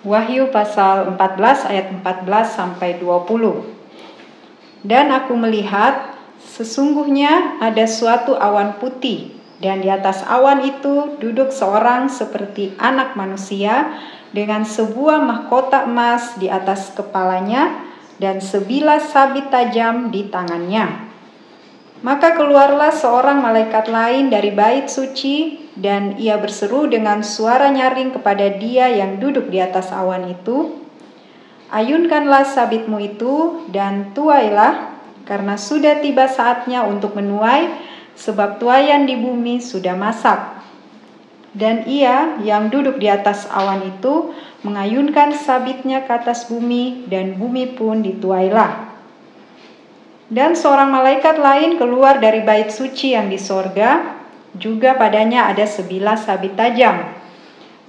Wahyu pasal 14 ayat 14 sampai 20. Dan aku melihat sesungguhnya ada suatu awan putih dan di atas awan itu duduk seorang seperti anak manusia dengan sebuah mahkota emas di atas kepalanya dan sebilah sabit tajam di tangannya. Maka keluarlah seorang malaikat lain dari bait suci dan ia berseru dengan suara nyaring kepada dia yang duduk di atas awan itu, Ayunkanlah sabitmu itu dan tuailah, karena sudah tiba saatnya untuk menuai, sebab tuayan di bumi sudah masak. Dan ia yang duduk di atas awan itu mengayunkan sabitnya ke atas bumi, dan bumi pun dituailah. Dan seorang malaikat lain keluar dari bait suci yang di sorga, juga padanya ada sebilah sabit tajam.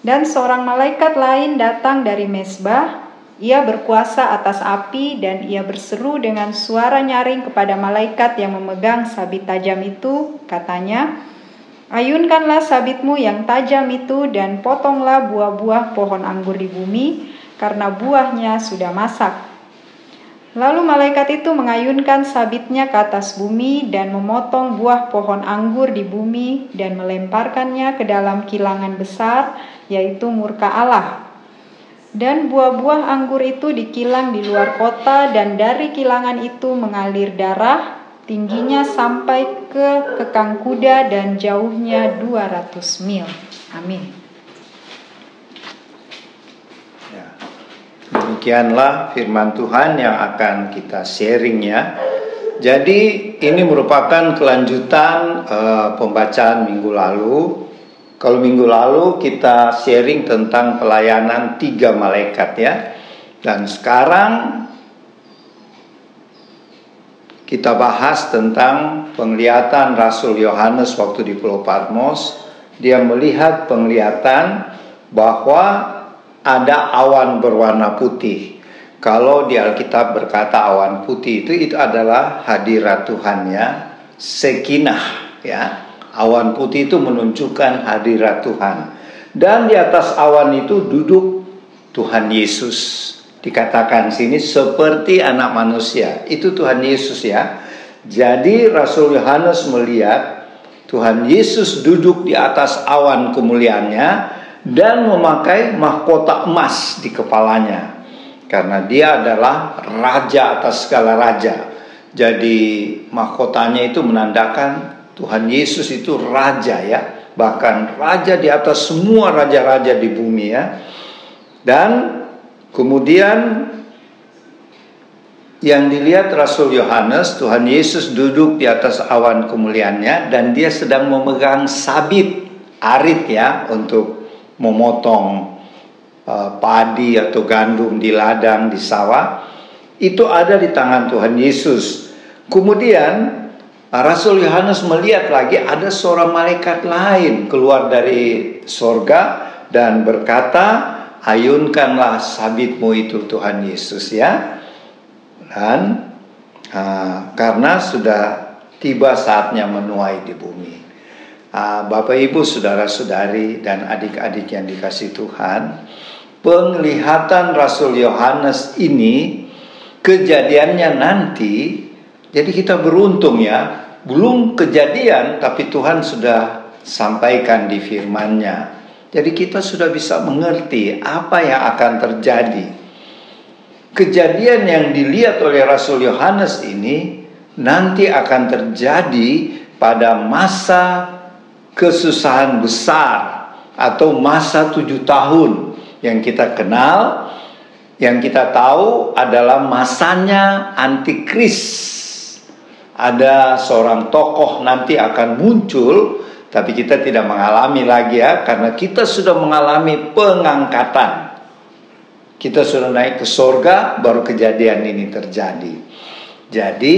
Dan seorang malaikat lain datang dari mesbah, ia berkuasa atas api dan ia berseru dengan suara nyaring kepada malaikat yang memegang sabit tajam itu, katanya, Ayunkanlah sabitmu yang tajam itu dan potonglah buah-buah pohon anggur di bumi, karena buahnya sudah masak. Lalu malaikat itu mengayunkan sabitnya ke atas bumi dan memotong buah pohon anggur di bumi dan melemparkannya ke dalam kilangan besar, yaitu murka Allah. Dan buah-buah anggur itu dikilang di luar kota dan dari kilangan itu mengalir darah, tingginya sampai ke kekang kuda dan jauhnya 200 mil. Amin. Demikianlah firman Tuhan yang akan kita sharing ya. Jadi ini merupakan kelanjutan uh, pembacaan minggu lalu. Kalau minggu lalu kita sharing tentang pelayanan tiga malaikat ya. Dan sekarang kita bahas tentang penglihatan Rasul Yohanes waktu di Pulau Patmos. Dia melihat penglihatan bahwa ada awan berwarna putih. Kalau di Alkitab berkata awan putih itu itu adalah hadirat Tuhan ya, sekinah ya. Awan putih itu menunjukkan hadirat Tuhan. Dan di atas awan itu duduk Tuhan Yesus. Dikatakan sini seperti anak manusia. Itu Tuhan Yesus ya. Jadi Rasul Yohanes melihat Tuhan Yesus duduk di atas awan kemuliaannya dan memakai mahkota emas di kepalanya karena dia adalah raja atas segala raja. Jadi mahkotanya itu menandakan Tuhan Yesus itu raja ya, bahkan raja di atas semua raja-raja di bumi ya. Dan kemudian yang dilihat Rasul Yohanes, Tuhan Yesus duduk di atas awan kemuliaannya dan dia sedang memegang sabit arit ya untuk memotong uh, padi atau gandum di ladang di sawah itu ada di tangan Tuhan Yesus. Kemudian uh, Rasul Yohanes melihat lagi ada seorang malaikat lain keluar dari sorga dan berkata, ayunkanlah sabitmu itu Tuhan Yesus ya. Dan uh, karena sudah tiba saatnya menuai di bumi. Ah, Bapak Ibu saudara-saudari dan adik-adik yang dikasih Tuhan, penglihatan Rasul Yohanes ini kejadiannya nanti jadi kita beruntung ya, belum kejadian tapi Tuhan sudah sampaikan di firman-Nya. Jadi kita sudah bisa mengerti apa yang akan terjadi. Kejadian yang dilihat oleh Rasul Yohanes ini nanti akan terjadi pada masa kesusahan besar atau masa tujuh tahun yang kita kenal, yang kita tahu adalah masanya antikris. Ada seorang tokoh nanti akan muncul, tapi kita tidak mengalami lagi ya, karena kita sudah mengalami pengangkatan. Kita sudah naik ke sorga, baru kejadian ini terjadi. Jadi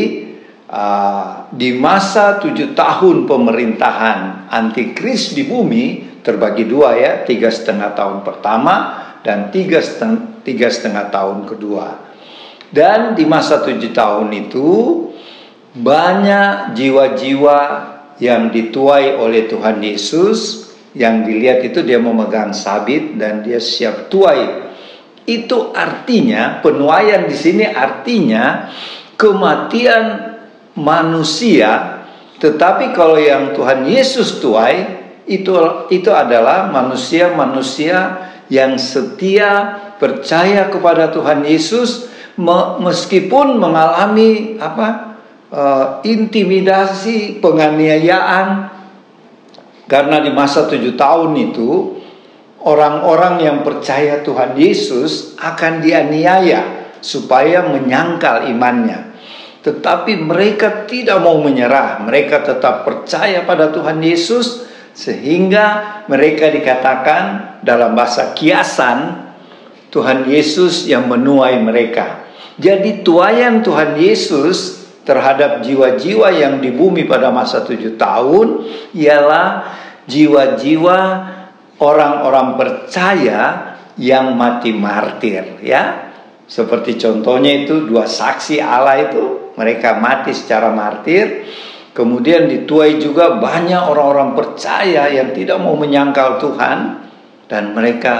uh, di masa tujuh tahun pemerintahan antikris di bumi terbagi dua ya tiga setengah tahun pertama dan tiga setengah, tiga setengah tahun kedua. Dan di masa tujuh tahun itu banyak jiwa-jiwa yang dituai oleh Tuhan Yesus yang dilihat itu dia memegang sabit dan dia siap tuai. Itu artinya penuaian di sini artinya kematian manusia, tetapi kalau yang Tuhan Yesus tuai itu itu adalah manusia-manusia yang setia percaya kepada Tuhan Yesus meskipun mengalami apa uh, intimidasi penganiayaan karena di masa tujuh tahun itu orang-orang yang percaya Tuhan Yesus akan dianiaya supaya menyangkal imannya. Tetapi mereka tidak mau menyerah, mereka tetap percaya pada Tuhan Yesus sehingga mereka dikatakan dalam bahasa kiasan Tuhan Yesus yang menuai mereka. Jadi tuayan Tuhan Yesus terhadap jiwa-jiwa yang di bumi pada masa tujuh tahun ialah jiwa-jiwa orang-orang percaya yang mati martir ya seperti contohnya itu dua saksi Allah itu mereka mati secara martir. Kemudian dituai juga banyak orang-orang percaya yang tidak mau menyangkal Tuhan. Dan mereka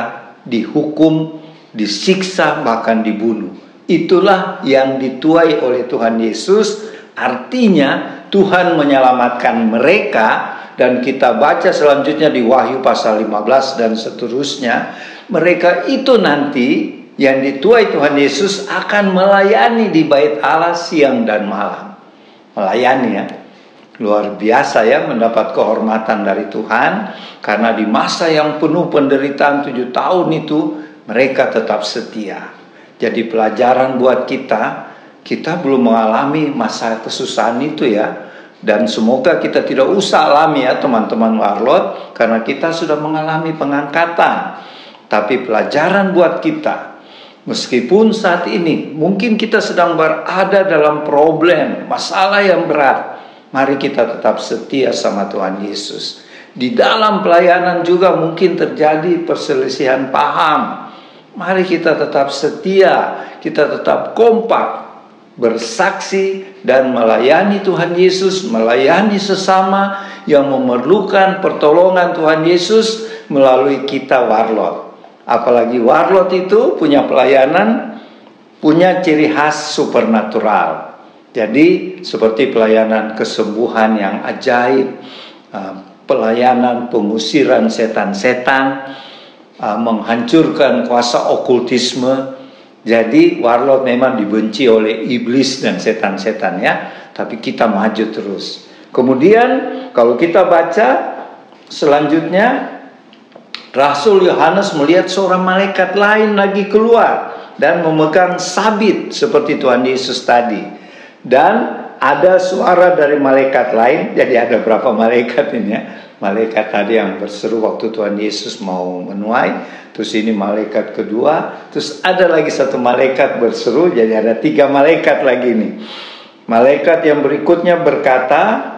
dihukum disiksa bahkan dibunuh. Itulah yang dituai oleh Tuhan Yesus. Artinya Tuhan menyelamatkan mereka. Dan kita baca selanjutnya di Wahyu pasal 15 dan seterusnya, mereka itu nanti yang dituai Tuhan Yesus akan melayani di bait Allah siang dan malam. Melayani ya. Luar biasa ya mendapat kehormatan dari Tuhan karena di masa yang penuh penderitaan tujuh tahun itu mereka tetap setia. Jadi pelajaran buat kita, kita belum mengalami masa kesusahan itu ya dan semoga kita tidak usah alami ya teman-teman warlot karena kita sudah mengalami pengangkatan. Tapi pelajaran buat kita meskipun saat ini mungkin kita sedang berada dalam problem, masalah yang berat, mari kita tetap setia sama Tuhan Yesus. Di dalam pelayanan juga mungkin terjadi perselisihan paham. Mari kita tetap setia, kita tetap kompak, bersaksi dan melayani Tuhan Yesus, melayani sesama yang memerlukan pertolongan Tuhan Yesus melalui kita warlot. Apalagi warlot itu punya pelayanan, punya ciri khas supernatural. Jadi seperti pelayanan kesembuhan yang ajaib, uh, pelayanan pengusiran setan-setan, uh, menghancurkan kuasa okultisme, jadi warlord memang dibenci oleh iblis dan setan-setan ya, tapi kita maju terus. Kemudian kalau kita baca selanjutnya Rasul Yohanes melihat seorang malaikat lain lagi keluar dan memegang sabit seperti Tuhan Yesus tadi. Dan ada suara dari malaikat lain, jadi ada berapa malaikat ini ya? Malaikat tadi yang berseru waktu Tuhan Yesus mau menuai, terus ini malaikat kedua, terus ada lagi satu malaikat berseru, jadi ada tiga malaikat lagi nih. Malaikat yang berikutnya berkata,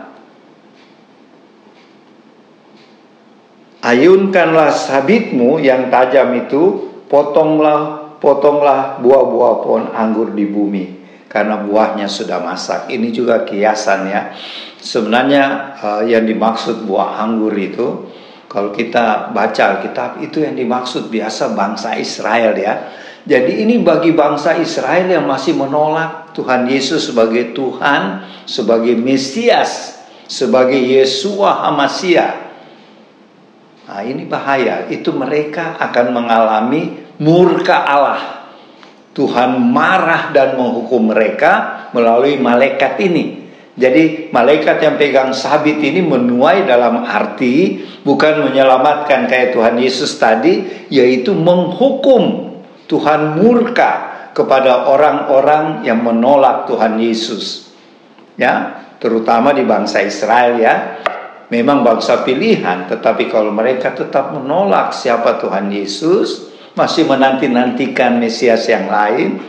Ayunkanlah sabitmu yang tajam itu, potonglah potonglah buah-buah pohon anggur di bumi karena buahnya sudah masak. Ini juga kiasan ya. Sebenarnya uh, yang dimaksud buah anggur itu kalau kita baca Alkitab itu yang dimaksud biasa bangsa Israel ya. Jadi ini bagi bangsa Israel yang masih menolak Tuhan Yesus sebagai Tuhan, sebagai Mesias, sebagai Yesua Hamasia. Nah ini bahaya, itu mereka akan mengalami murka Allah Tuhan marah dan menghukum mereka melalui malaikat ini. Jadi malaikat yang pegang sabit ini menuai dalam arti bukan menyelamatkan kayak Tuhan Yesus tadi, yaitu menghukum Tuhan murka kepada orang-orang yang menolak Tuhan Yesus. Ya, terutama di bangsa Israel ya. Memang bangsa pilihan, tetapi kalau mereka tetap menolak siapa Tuhan Yesus, masih menanti-nantikan Mesias yang lain,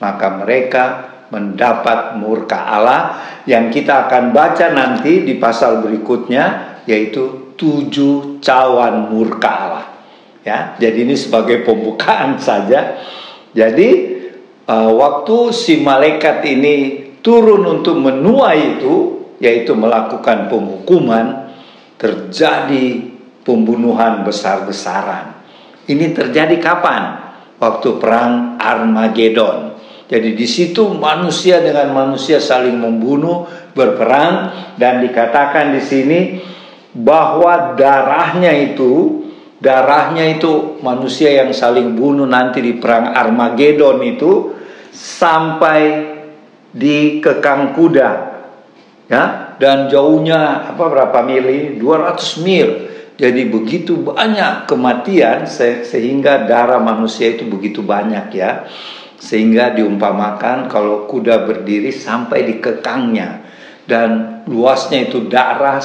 maka mereka mendapat murka Allah yang kita akan baca nanti di pasal berikutnya yaitu tujuh cawan murka Allah. Ya, jadi ini sebagai pembukaan saja. Jadi uh, waktu si malaikat ini turun untuk menuai itu, yaitu melakukan penghukuman, terjadi pembunuhan besar-besaran. Ini terjadi kapan? waktu perang Armageddon. Jadi di situ manusia dengan manusia saling membunuh, berperang dan dikatakan di sini bahwa darahnya itu darahnya itu manusia yang saling bunuh nanti di perang Armageddon itu sampai di kekang kuda ya? Dan jauhnya apa berapa mil 200 mil. Jadi begitu banyak kematian sehingga darah manusia itu begitu banyak ya. Sehingga diumpamakan kalau kuda berdiri sampai di kekangnya. Dan luasnya itu darah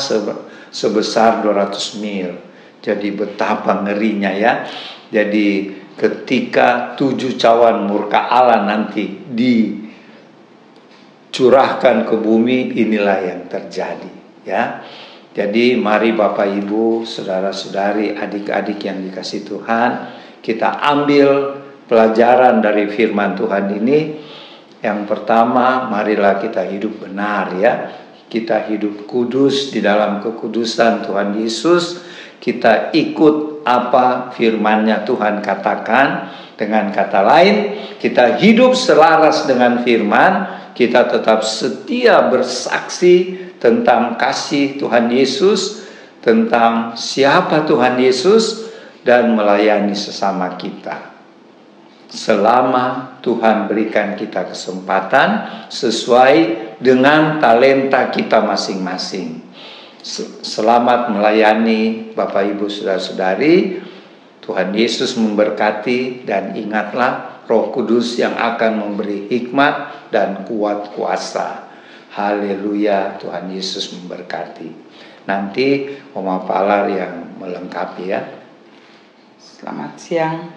sebesar 200 mil. Jadi betapa ngerinya ya. Jadi ketika tujuh cawan murka Allah nanti dicurahkan ke bumi inilah yang terjadi ya jadi mari Bapak Ibu, saudara-saudari, adik-adik yang dikasih Tuhan, kita ambil pelajaran dari firman Tuhan ini. Yang pertama, marilah kita hidup benar ya. Kita hidup kudus di dalam kekudusan Tuhan Yesus. Kita ikut apa firmannya Tuhan katakan. Dengan kata lain, kita hidup selaras dengan firman, kita tetap setia bersaksi tentang kasih Tuhan Yesus, tentang siapa Tuhan Yesus, dan melayani sesama kita. Selama Tuhan berikan kita kesempatan sesuai dengan talenta kita masing-masing. Selamat melayani Bapak Ibu Saudara-saudari. Tuhan Yesus memberkati dan ingatlah Roh Kudus yang akan memberi hikmat dan kuat kuasa Haleluya, Tuhan Yesus memberkati. Nanti Oma Palar yang melengkapi ya. Selamat siang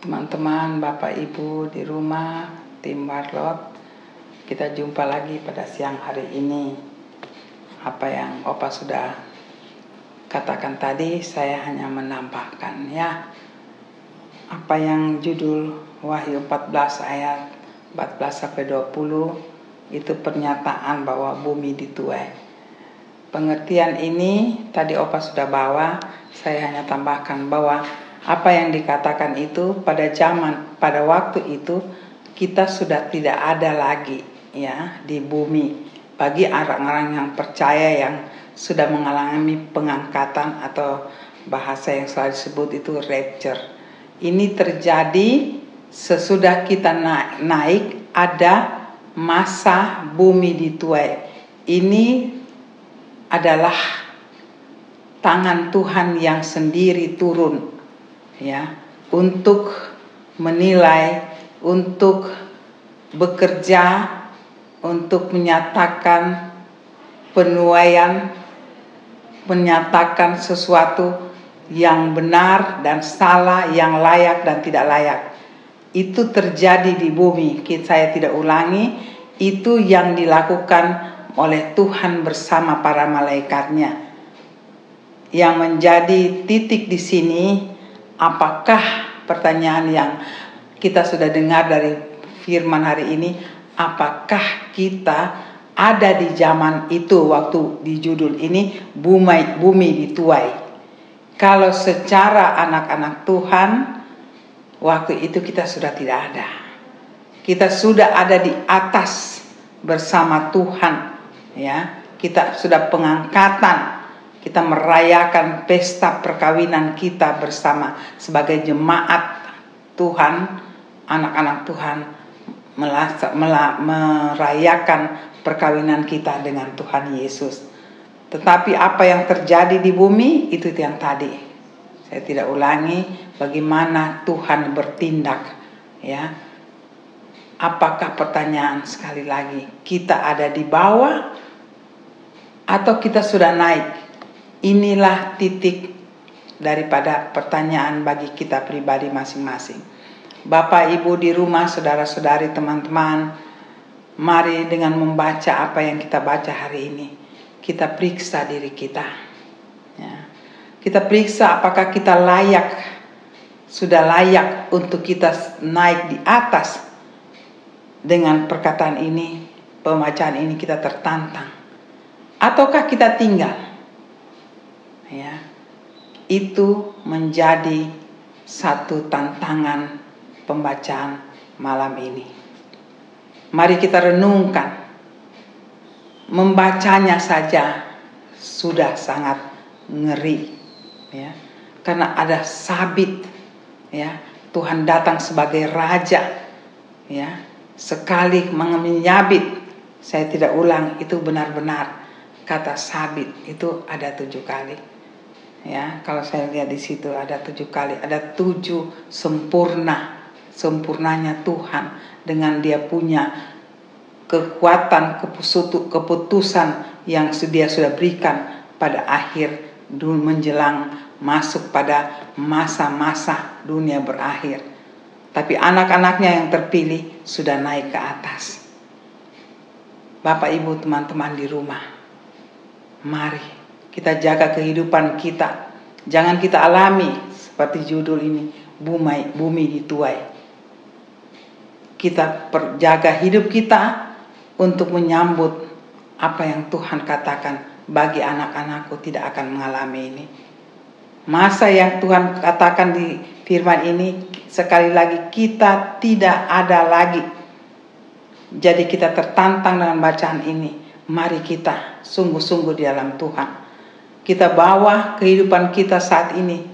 teman-teman, Bapak Ibu di rumah, tim Warlot. Kita jumpa lagi pada siang hari ini. Apa yang Opa sudah katakan tadi, saya hanya menambahkan ya. Apa yang judul Wahyu 14 ayat 14 sampai 20 itu pernyataan bahwa bumi dituai. Pengertian ini tadi Opa sudah bawa, saya hanya tambahkan bahwa apa yang dikatakan itu pada zaman pada waktu itu kita sudah tidak ada lagi ya di bumi bagi orang-orang yang percaya yang sudah mengalami pengangkatan atau bahasa yang selalu disebut itu rapture. Ini terjadi sesudah kita naik, naik ada masa bumi dituai. Ini adalah tangan Tuhan yang sendiri turun ya untuk menilai, untuk bekerja, untuk menyatakan penuaian, menyatakan sesuatu yang benar dan salah, yang layak dan tidak layak itu terjadi di bumi. Saya tidak ulangi, itu yang dilakukan oleh Tuhan bersama para malaikatnya. Yang menjadi titik di sini, apakah pertanyaan yang kita sudah dengar dari firman hari ini, apakah kita ada di zaman itu waktu di judul ini bumi bumi dituai. Kalau secara anak-anak Tuhan Waktu itu kita sudah tidak ada. Kita sudah ada di atas bersama Tuhan, ya. Kita sudah pengangkatan. Kita merayakan pesta perkawinan kita bersama sebagai jemaat Tuhan, anak-anak Tuhan merayakan perkawinan kita dengan Tuhan Yesus. Tetapi apa yang terjadi di bumi itu yang tadi. Saya tidak ulangi, bagaimana Tuhan bertindak ya. Apakah pertanyaan sekali lagi kita ada di bawah atau kita sudah naik? Inilah titik daripada pertanyaan bagi kita pribadi masing-masing. Bapak Ibu di rumah saudara-saudari teman-teman mari dengan membaca apa yang kita baca hari ini kita periksa diri kita ya. kita periksa apakah kita layak sudah layak untuk kita naik di atas dengan perkataan ini, pembacaan ini kita tertantang. Ataukah kita tinggal? Ya. Itu menjadi satu tantangan pembacaan malam ini. Mari kita renungkan. Membacanya saja sudah sangat ngeri ya. Karena ada sabit ya. Tuhan datang sebagai raja ya. Sekali menyabit saya tidak ulang itu benar-benar kata sabit itu ada tujuh kali ya kalau saya lihat di situ ada tujuh kali ada tujuh sempurna sempurnanya Tuhan dengan dia punya kekuatan keputusan yang dia sudah berikan pada akhir menjelang masuk pada masa-masa dunia berakhir tapi anak-anaknya yang terpilih sudah naik ke atas Bapak Ibu teman-teman di rumah mari kita jaga kehidupan kita. Jangan kita alami seperti judul ini, bumi, bumi dituai. Kita perjaga hidup kita untuk menyambut apa yang Tuhan katakan bagi anak-anakku tidak akan mengalami ini. Masa yang Tuhan katakan di firman ini sekali lagi kita tidak ada lagi. Jadi kita tertantang dengan bacaan ini. Mari kita sungguh-sungguh di dalam Tuhan kita bawa kehidupan kita saat ini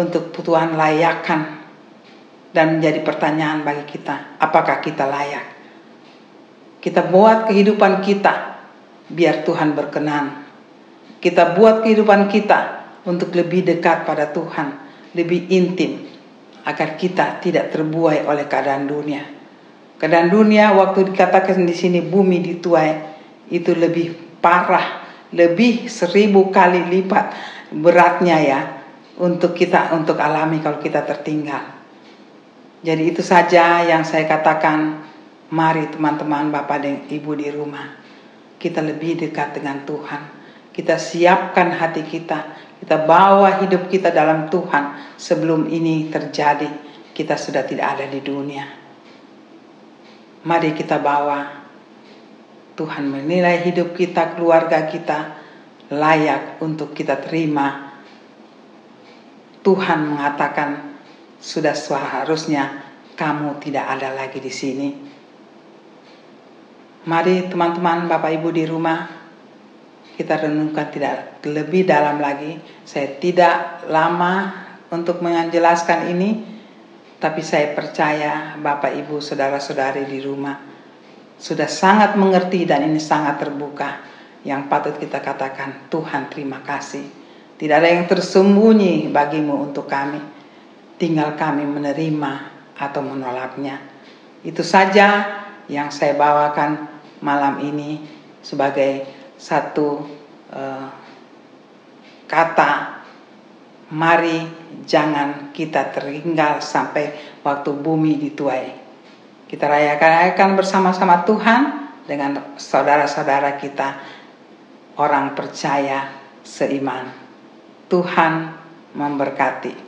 untuk Tuhan layakkan dan menjadi pertanyaan bagi kita, apakah kita layak? Kita buat kehidupan kita biar Tuhan berkenan. Kita buat kehidupan kita untuk lebih dekat pada Tuhan, lebih intim agar kita tidak terbuai oleh keadaan dunia. Keadaan dunia waktu dikatakan di sini bumi dituai itu lebih parah lebih seribu kali lipat beratnya ya untuk kita untuk alami kalau kita tertinggal. Jadi itu saja yang saya katakan. Mari teman-teman, bapak dan ibu di rumah, kita lebih dekat dengan Tuhan. Kita siapkan hati kita, kita bawa hidup kita dalam Tuhan sebelum ini terjadi. Kita sudah tidak ada di dunia. Mari kita bawa Tuhan menilai hidup kita, keluarga kita layak untuk kita terima. Tuhan mengatakan sudah seharusnya kamu tidak ada lagi di sini. Mari teman-teman, Bapak Ibu di rumah, kita renungkan tidak lebih dalam lagi. Saya tidak lama untuk menjelaskan ini, tapi saya percaya Bapak Ibu, saudara-saudari di rumah sudah sangat mengerti dan ini sangat terbuka. Yang patut kita katakan Tuhan terima kasih. Tidak ada yang tersembunyi bagimu untuk kami. Tinggal kami menerima atau menolaknya. Itu saja yang saya bawakan malam ini sebagai satu uh, kata mari jangan kita tertinggal sampai waktu bumi dituai kita rayakan bersama-sama Tuhan dengan saudara-saudara kita orang percaya seiman. Tuhan memberkati.